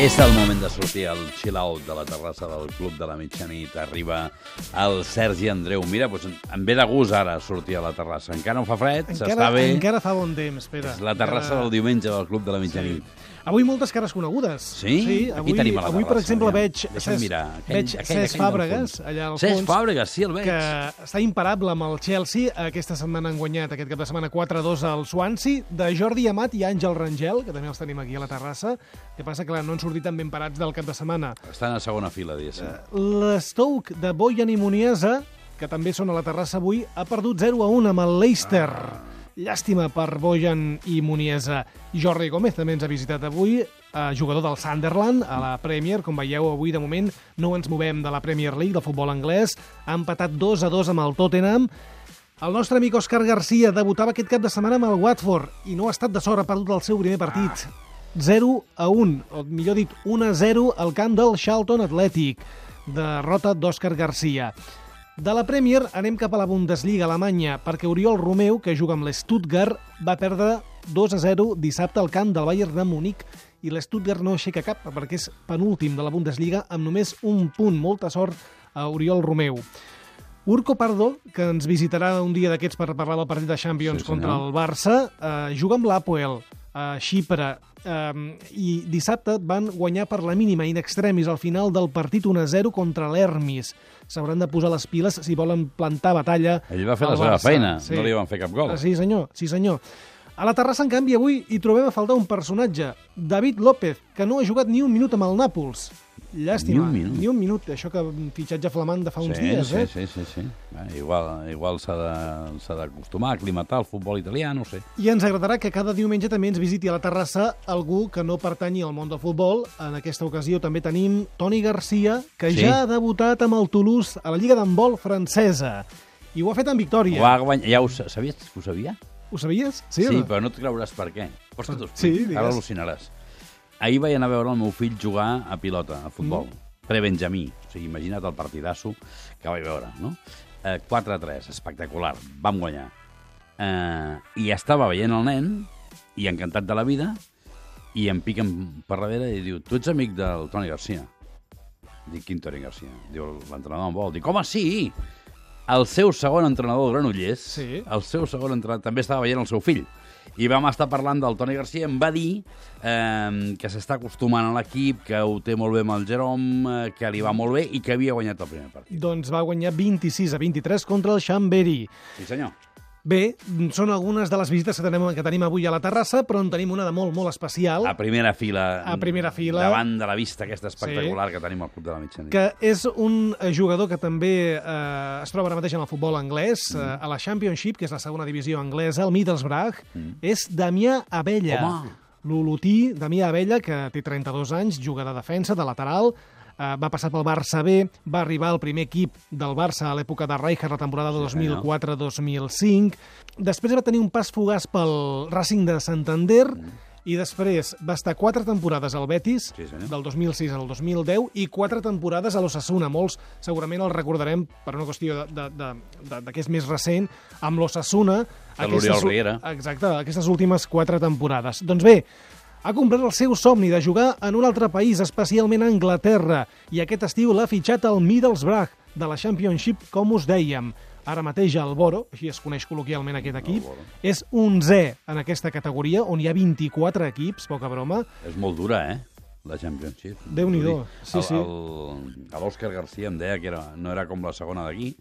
És el moment de sortir al chill-out de la terrassa del Club de la Mitjanit. Arriba el Sergi Andreu. Mira, doncs em ve de gust ara sortir a la terrassa. Encara no fa fred, s'està bé. encara fa bon temps, espera. És la terrassa encara... del diumenge del Club de la Mitjanit. Avui moltes cares conegudes. Sí? sí Aquí avui, tenim a la avui per exemple, aviam. veig, Cesc, mirar. Aquell- veig aquell- Cesc aquell Fàbregas, allà al Cesc fons, Fàbregas, sí, el veig. que està imparable amb el Chelsea. Aquesta setmana han guanyat, aquest cap de setmana, 4-2 al Swansea, de Jordi Amat i Àngel Rangel, que també els tenim aquí a la terrassa. El que passa que clar, no han sortit tan ben parats del cap de setmana. Estan a segona fila, diguéssim. L'Stoke de Bojan i Muniesa, que també són a la terrassa avui, ha perdut 0 a 1 amb el Leicester. Llàstima per Bojan i Muniesa. Jordi Gómez també ens ha visitat avui, eh, jugador del Sunderland a la Premier. Com veieu, avui de moment no ens movem de la Premier League, del futbol anglès. Ha empatat 2 a 2 amb el Tottenham. El nostre amic Òscar Garcia debutava aquest cap de setmana amb el Watford i no ha estat de sort, ha perdut el seu primer partit. 0 a 1, o millor dit, 1 a 0 al camp del Charlton Athletic. Derrota d'Òscar Garcia. De la Premier anem cap a la Bundesliga alemanya perquè Oriol Romeu, que juga amb l'Stuttgart, va perdre 2 a 0 dissabte al camp del Bayern de Múnich i l'Stuttgart no aixeca cap perquè és penúltim de la Bundesliga amb només un punt. Molta sort a Oriol Romeu. Urco Pardo, que ens visitarà un dia d'aquests per parlar del partit de Champions Sí, contra el Barça, eh, juga amb l'Apoel a Xipre eh, i dissabte van guanyar per la mínima in extremis al final del partit 1-0 contra l'Hermis. S'hauran de posar les piles si volen plantar batalla Ell va fer la seva feina, no li van fer cap gol. Ah, sí, senyor, sí, senyor. A la terrassa, en canvi, avui hi trobem a faltar un personatge, David López, que no ha jugat ni un minut amb el Nàpols. Llàstima. Ni un minut. Ni un minut. Això que un fitxatge flamant de fa uns sí, dies, sí, eh? sí, sí, sí. Bé, igual igual s'ha d'acostumar a aclimatar al futbol italià, no sé. I ens agradarà que cada diumenge també ens visiti a la terrassa algú que no pertanyi al món del futbol. En aquesta ocasió també tenim Toni Garcia, que Sí. ja ha debutat amb el Toulouse a la Lliga d'handbol francesa. I ho ha fet amb victòria. Ho va guanyar, ja ho sa- sabies ho sabia? Ho sabies? Sí, Sí, no? però no et creuràs per què. Vols que t'ho Sí, digues. Ara al·lucinaràs. Ahir vaig anar a veure el meu fill jugar a pilota, a futbol. Mm. Pre-Benjamí. O sigui, imagina't el partidasso que vaig veure, no? Eh, 4-3, espectacular. Vam guanyar. Eh, I estava veient el nen, i encantat de la vida, i em piquen per darrere i diu, tu ets amic del Toni Garcia. Dic, quin Toni Garcia? Diu, l'entrenador en vol. Dic, home, sí! El seu segon entrenador, Granollers, Sí. el seu segon entrenador, també estava veient el seu fill. I vam estar parlant del Toni Garcia, em va dir eh, que s'està acostumant a l'equip, que ho té molt bé amb el Jerome, eh, que li va molt bé i que havia guanyat el primer partit. Doncs va guanyar 26 a 23 contra el Chambéry. Sí, senyor. Bé, són algunes de les visites que tenim, que tenim avui a la terrassa, però en tenim una de molt, molt especial. A primera fila. A primera fila. Davant de la vista aquesta espectacular Sí. que tenim al Club de la Mitjanit. que és un eh, jugador que també eh, es troba ara mateix en el futbol anglès, Mm. eh, a la Championship, que és la segona divisió anglesa, el Middlesbrough, és Damià Abella. Mm. Home! L'Olotí, Damià Abella, que té 32 anys, juga de defensa, de lateral, eh, va passar pel Barça B, va arribar al primer equip del Barça a l'època de Rijkaard, la temporada Sí, 2004-2005. Després va tenir un pas fugaç pel Racing de Santander, i després va estar quatre temporades al Betis, Sí, senyor. del 2006 al 2010, i quatre temporades a l'Ossassuna. Molts segurament el recordarem per una qüestió de, de, de, de, que és més recent, amb l'Ossassuna. De l'Oriol Riera. Exacte, aquestes últimes quatre temporades. Doncs bé, ha complert el seu somni de jugar en un altre país, especialment a Anglaterra, i aquest estiu l'ha fitxat al Middlesbrough de la Championship, com us dèiem. Ara mateix el Boro, així es coneix col·loquialment aquest equip, és 11è en aquesta categoria, on hi ha 24 equips, poca broma. És molt dura, eh? La Championship. Déu-n'hi-do. Vull dir, Sí, sí. L'Òscar Garcia em deia que era, no era com la segona d'aquí,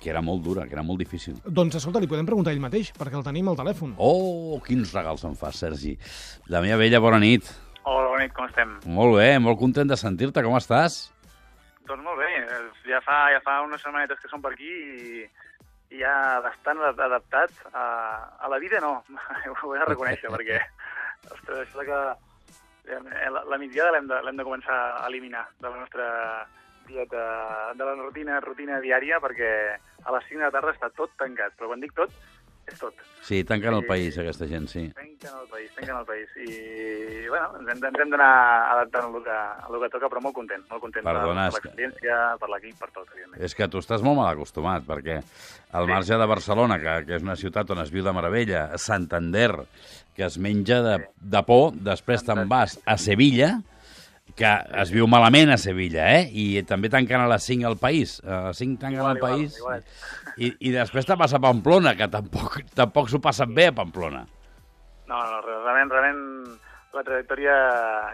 que era molt dura, que era molt difícil. Doncs escolta, li podem preguntar ell mateix, perquè el tenim al telèfon. Oh, quins regals em fa, Sergi. La meva vella, bona nit. Hola, bona nit, com estem? Molt bé, molt content de sentir-te. Com estàs? Doncs molt bé, ja fa, ja fa unes setmanetes que som per aquí i, i ja bastant adap- adaptat a, a la vida, no, ho he de reconèixer, perquè, ostres, això que eh, la, la migdiada l'hem de, l'hem de començar a eliminar de la nostra dieta, de la rutina, rutina diària, perquè a les 5 de la tarda està tot tancat, però quan dic tot, és tot. Sí, tanquen el Sí. país, aquesta gent, sí. Tanquen el país, tanquen el país. I, bueno, ens hem, ens hem d'anar adaptant al que, al que toca, però molt content, molt content Perdona, per, per que- l'experiència, per l'equip, per tot, evidentment. És que tu estàs molt mal acostumat, perquè al Sí. marge de Barcelona, que, que és una ciutat on es viu de meravella, Santander, que es menja de, de por, després te'n vas a Sevilla, que es viu malament a Sevilla, eh? I també tancant a les 5 al país. A les 5 tanquen al país. igual. I, I després te passa a Pamplona, que tampoc tampoc s'ho passen bé a Pamplona. No, no, realment, realment la trajectòria,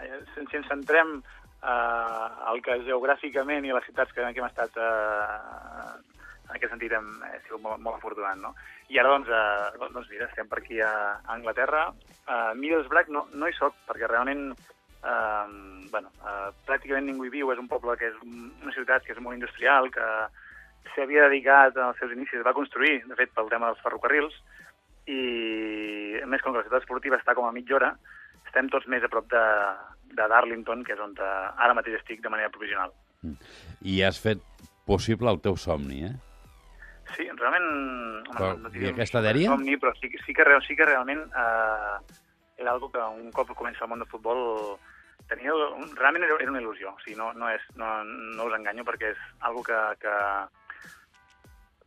eh, si, si ens centrem eh, al que geogràficament i a les ciutats que, que hem estat eh, en aquest sentit hem, he sigut molt, molt afortunat, no? I ara, doncs, eh, doncs mira, estem per aquí a, a Anglaterra. Uh, Middlesbrough no, no hi soc, perquè realment eh, bueno, eh, pràcticament ningú hi viu, és un poble que és un- una ciutat que és molt industrial, que s'havia dedicat als seus inicis, va construir, de fet, pel tema dels ferrocarrils, i a més, com que la ciutat esportiva està com a mitja hora, estem tots més a prop de, de Darlington, que és on eh, ara mateix estic de manera provisional. I has fet possible el teu somni, eh? Sí, realment... Però, no i aquesta dèria? somni, però sí, que- sí, que, sí que realment eh, era algo que un cop comença el món del futbol tenia, un, realment era, era una il·lusió. O sigui, no, no, és, no, no us enganyo perquè és algo que, que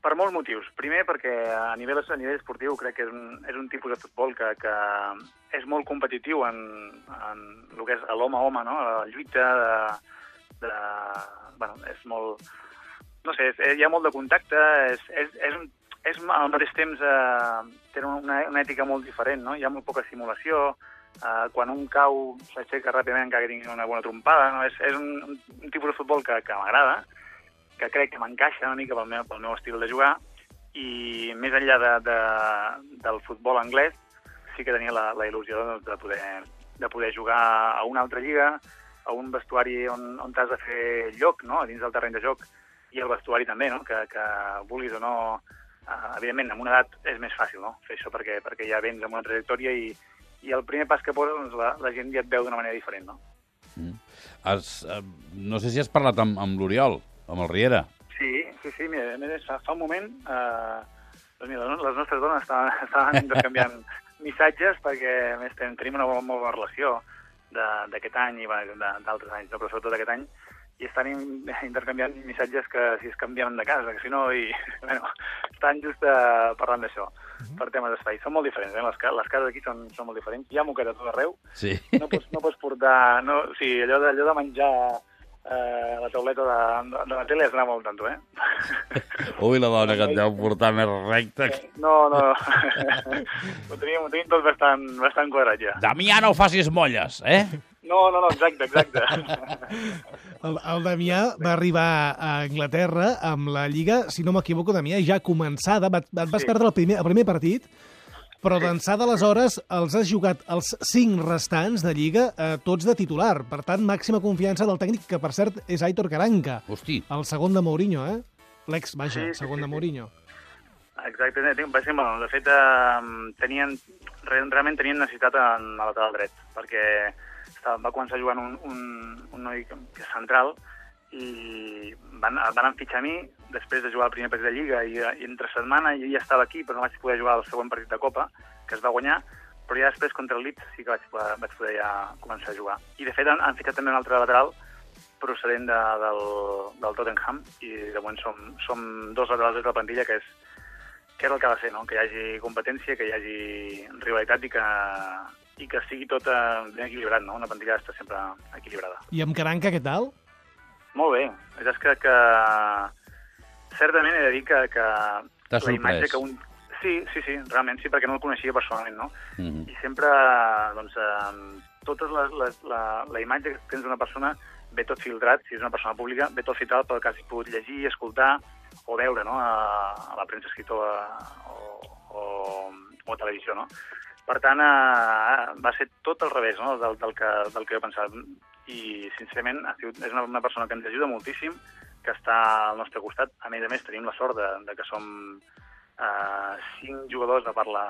per molts motius. Primer, perquè a nivell, a nivell esportiu crec que és un, és un tipus de futbol que, que és molt competitiu en, en el que és l'home a home, no? la lluita de, de... Bueno, és molt... No sé, és, hi ha molt de contacte, és, és, és, un, és al mateix temps eh, té una, una ètica molt diferent, no? Hi ha molt poca simulació, eh, quan un cau s'aixeca ràpidament encara que tingui una bona trompada, no? És, és un, un, tipus de futbol que, que m'agrada, que crec que m'encaixa una mica pel meu, pel meu estil de jugar, i més enllà de, de, del futbol anglès, sí que tenia la, la il·lusió doncs, de, poder, de poder jugar a una altra lliga, a un vestuari on, on t'has de fer lloc, no?, dins del terreny de joc, i el vestuari també, no?, que, que vulguis o no, eh, evidentment, amb una edat és més fàcil, no?, fer això perquè, perquè ja vens amb una trajectòria i, i el primer pas que poses, doncs, la, la gent ja et veu d'una manera diferent, no? Has, eh, no sé si has parlat amb, amb l'Oriol, amb el Riera. Sí, sí, sí, mira, a més, fa, fa un moment eh, doncs mira, les nostres dones estaven, estaven intercanviant missatges perquè, a més, ten, tenim una molt, molt bona relació de- d'aquest any i d'altres anys, no? però sobretot d'aquest any, i estan in, intercanviant missatges que si es canvien de casa, que si no, i, bueno, estan just uh, parlant d'això, per temes d'espai. Són molt diferents, eh? les, ca- les cases aquí són, són molt diferents. Hi ha moqueta a tot arreu, Sí. no pots, no pots portar... No, o sigui, allò de, allò de menjar eh, la tauleta de, de, la tele és anar molt tanto, eh? Ui, la dona que et deu portar més recta. que- No, no, no. ho, teníem, ho teníem tot bastant, bastant quadrat ja. Damià, no facis molles, eh? No, no, no, exacte, exacte. El, el Damià va arribar a Anglaterra amb la Lliga, si no m'equivoco, Damià, ja començada. Va, et vas Sí. perdre el primer, el primer partit, però d'ençà d'aleshores els has jugat els cinc restants de Lliga, eh, tots de titular. Per tant, màxima confiança del tècnic, que per cert és Aitor Caranca, Hosti, el segon de Mourinho, eh? L'ex, vaja, Sí, sí, segon sí, de sí. Mourinho. Exacte, va ser, de fet, eh, tenien, re, realment tenien necessitat en el lateral dret, perquè estava, va començar jugant un, un, un noi que és central i van, van enfitxar a mi després de jugar el primer partit de Lliga i, i entre setmana jo ja estava aquí, però no vaig poder jugar el següent partit de Copa, que es va guanyar, però ja després contra el Leeds sí que vaig, poder- vaig poder ja començar a jugar. I de fet han, han fitxat també un altre lateral procedent de, del, del Tottenham i de moment som, som dos laterals de la plantilla que és, que és el que ha de ser, no? que hi hagi competència, que hi hagi rivalitat i que, i que sigui tot eh, ben equilibrat, no? una plantilla d'estar sempre equilibrada. I amb Caranca, què tal? Molt bé, la veritat és que, que certament he de dir que, que la imatge sorprès. que un... Sí, sí, sí, realment sí, perquè no el coneixia personalment, no? Mhm. I sempre, doncs, eh, totes les, les, la, la imatge que tens d'una persona ve tot filtrat, si és una persona pública, ve tot filtrat pel que has pogut llegir, escoltar o veure, no?, a, a la premsa escrita o, o, o, televisió, no? Per tant, eh, va ser tot al revés no? del, del, que, del que jo pensava. I, sincerament, ha sigut, és una, una persona que ens ajuda moltíssim, que està al nostre costat. A més a més, tenim la sort de, de que som eh, cinc jugadors de parla,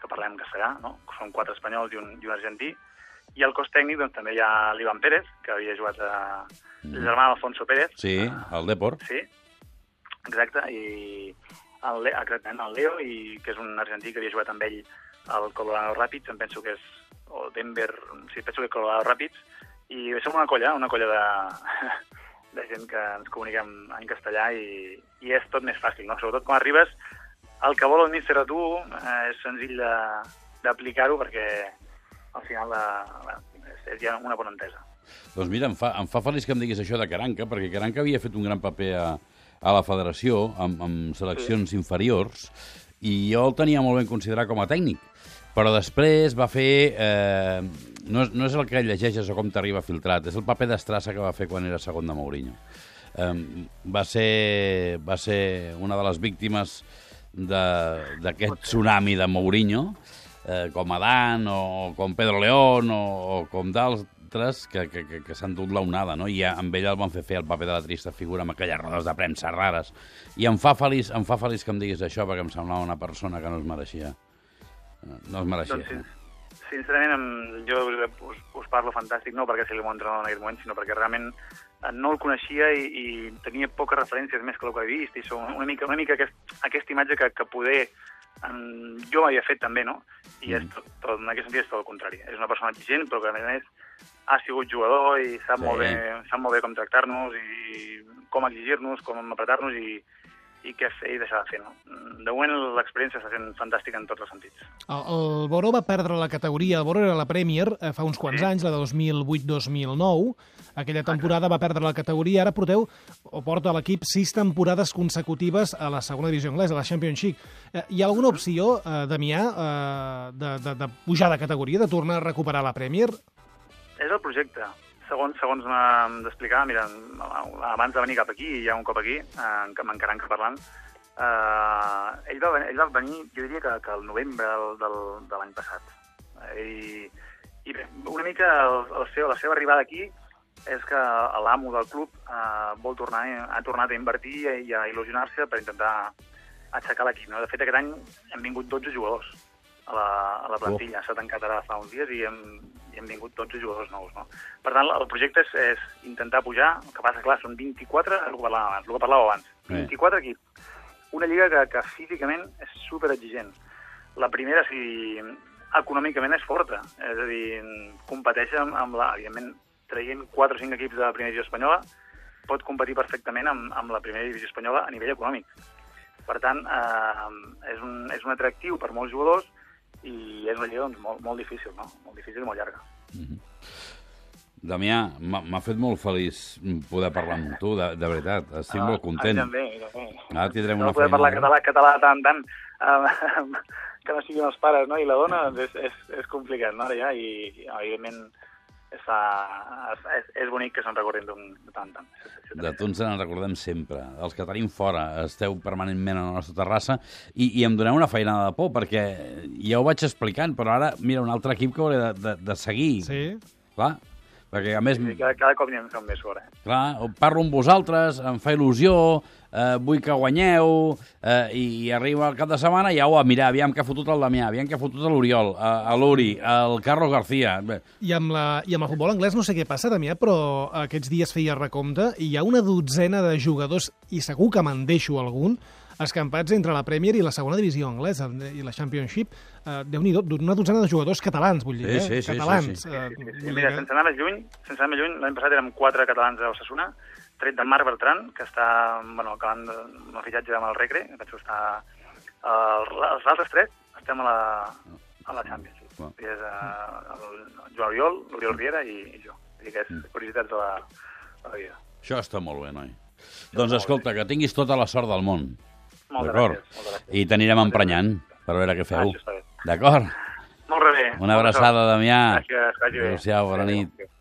que parlem castellà, no? Són quatre espanyols i un, i un argentí. I al cos tècnic doncs, també hi ha l'Ivan Pérez, que havia jugat a... El germà d'Alfonso Pérez. Sí, eh, el Depor. Sí, exacte, i el, exactament, el Leo, i, que és un argentí que havia jugat amb ell al Colorado Rapids, em penso que és, o Denver, sí, penso que Colorado Rapids, i som una colla, una colla de, de gent que ens comuniquem en castellà i, i és tot més fàcil, no? Sobretot quan arribes, el que vol el míster a tu eh, és senzill d'aplicar-ho perquè al final la, la, és, és ja una bona entesa. Doncs mira, em fa, em fa feliç que em diguis això de Caranca, perquè Caranca havia fet un gran paper a, a la federació, amb, amb seleccions sí. inferiors, i jo el tenia molt ben considerat com a tècnic. Però després va fer... Eh, no, és, no és el que llegeixes o com t'arriba filtrat, és el paper d'estrassa que va fer quan era segon de Mourinho. Eh, va, ser, va ser una de les víctimes de- d'aquest tsunami de Mourinho, eh, com Adán o com Pedro León o, o com d'altres que, que, que, que s'han dut la onada, no? I ja, amb ell el van fer fer el paper de la trista figura amb aquelles rodes de premsa rares. I em fa feliç, em fa feliç que em diguis això perquè em semblava una persona que no es mereixia. No es mereixia. Doncs, sin- sincerament, jo us, us, parlo fantàstic, no perquè sigui el meu entrenador en aquell moment, sinó perquè realment eh, no el coneixia i, i tenia poques referències més que el que he vist, i són una mica, una mica aquest, aquesta imatge que, que poder en, jo m'havia fet també, no? I és tot, tot, en aquest sentit és tot el contrari. És una persona exigent, però que a més a més ha sigut jugador i sap, Sí. molt, bé, sap molt bé com tractar-nos i com exigir-nos, com apretar-nos i, i què fer i deixar de fer, no? De moment l'experiència està sent fantàstica en tots els sentits. El, el Boró va perdre la categoria, el Boró era la Premier eh, fa uns quants Sí. anys, la de 2008-2009. Aquella temporada va perdre la categoria, ara porteu, o porta l'equip, sis temporades consecutives a la segona divisió anglesa, a la Championship. Eh, Hi ha alguna opció, eh, Damià, eh, de, de, de pujar de categoria, de tornar a recuperar la Premier? És el projecte. Segons, segons m'ha d'explicar, mira, abans de venir cap aquí, i ja un cop aquí, eh, m'encarant que parlant, eh, ell, va, ell va venir, jo diria que, que el novembre del, del, de l'any passat. I, I bé, una mica el, el seu, la seva arribada aquí és que l'amo del club eh, vol tornar, ha tornat a invertir i a il·lusionar-se per intentar aixecar l'equip. No? De fet, aquest any hem vingut 12 jugadors a la, a la plantilla. S'ha tancat ara fa uns dies i hem, i hem vingut 12 jugadors nous. No? Per tant, el projecte és, és intentar pujar, el que passa, clar, són 24, el que parlàvem abans, el que parlàveu abans, Sí. 24 equips. Una lliga que, que físicament és super exigent. La primera, si econòmicament és forta, és a dir, competeix amb, amb la, evidentment, traient 4 o 5 equips de la primera divisió espanyola, pot competir perfectament amb, amb la primera divisió espanyola a nivell econòmic. Per tant, eh, és, un, és un atractiu per molts jugadors i és una lliga doncs, molt, molt difícil, no? Molt difícil i molt llarga. Damià, m'ha fet molt feliç poder parlar amb tu, de, de veritat. Estic molt content. Ah, també, també. Ara tindrem no una poder feina. parlar català, català tant, tant, eh, que no siguin els pares no? i la dona, doncs és, és, és complicat, no? Ara ja, i, i evidentment fa, és, és, és bonic que se'n recordin d'un de tant, tant. De tu ens en recordem sempre. Els que tenim fora esteu permanentment a la nostra terrassa i, i em doneu una feinada de por, perquè ja ho vaig explicant, però ara, mira, un altre equip que hauré de, de, de seguir. Sí. Clar, perquè a més, Sí, cada, cada cop n'hi ha més fora. Eh? clar, parlo amb vosaltres, em fa il·lusió, eh, vull que guanyeu, eh, i, i arriba el cap de setmana i au, a mirar, aviam que ha fotut el Damià, aviam que ha fotut l'Oriol, a, a l'Uri, el Carlos García. Bé, I amb, la, I amb el futbol anglès no sé què passa, Damià, però aquests dies feia recompte i hi ha una dotzena de jugadors, i segur que me'n deixo algun, escampats entre la Premier i la segona divisió anglesa i la Championship. Eh, Déu-n'hi-do, una dotzena de jugadors catalans, vull dir, Sí, eh? sí, sí, catalans. sí, sí. Eh, Sí, sí, dir mira, que- sense anar més lluny, sense anar més lluny, l'any passat érem quatre catalans a Osasuna, tret de Marc Bertran, que està, bueno, acabant el fitxatge amb el Recre, que penso que està... El, els altres tres estem a la, a la Champions. Clar. I és uh, el Joan Oriol, l'Oriol Riera i, i jo. Vull dir que és curiositats de la, de la vida. això està molt bé, noi. Doncs escolta, que tinguis tota la sort del món. Moltes D'acord? I t'anirem emprenyant per veure què Ah, feu. bé. D'acord? Molt bé. Una abraçada, Damià. Gràcies, que vagi bé. Adéu-siau, bona nit.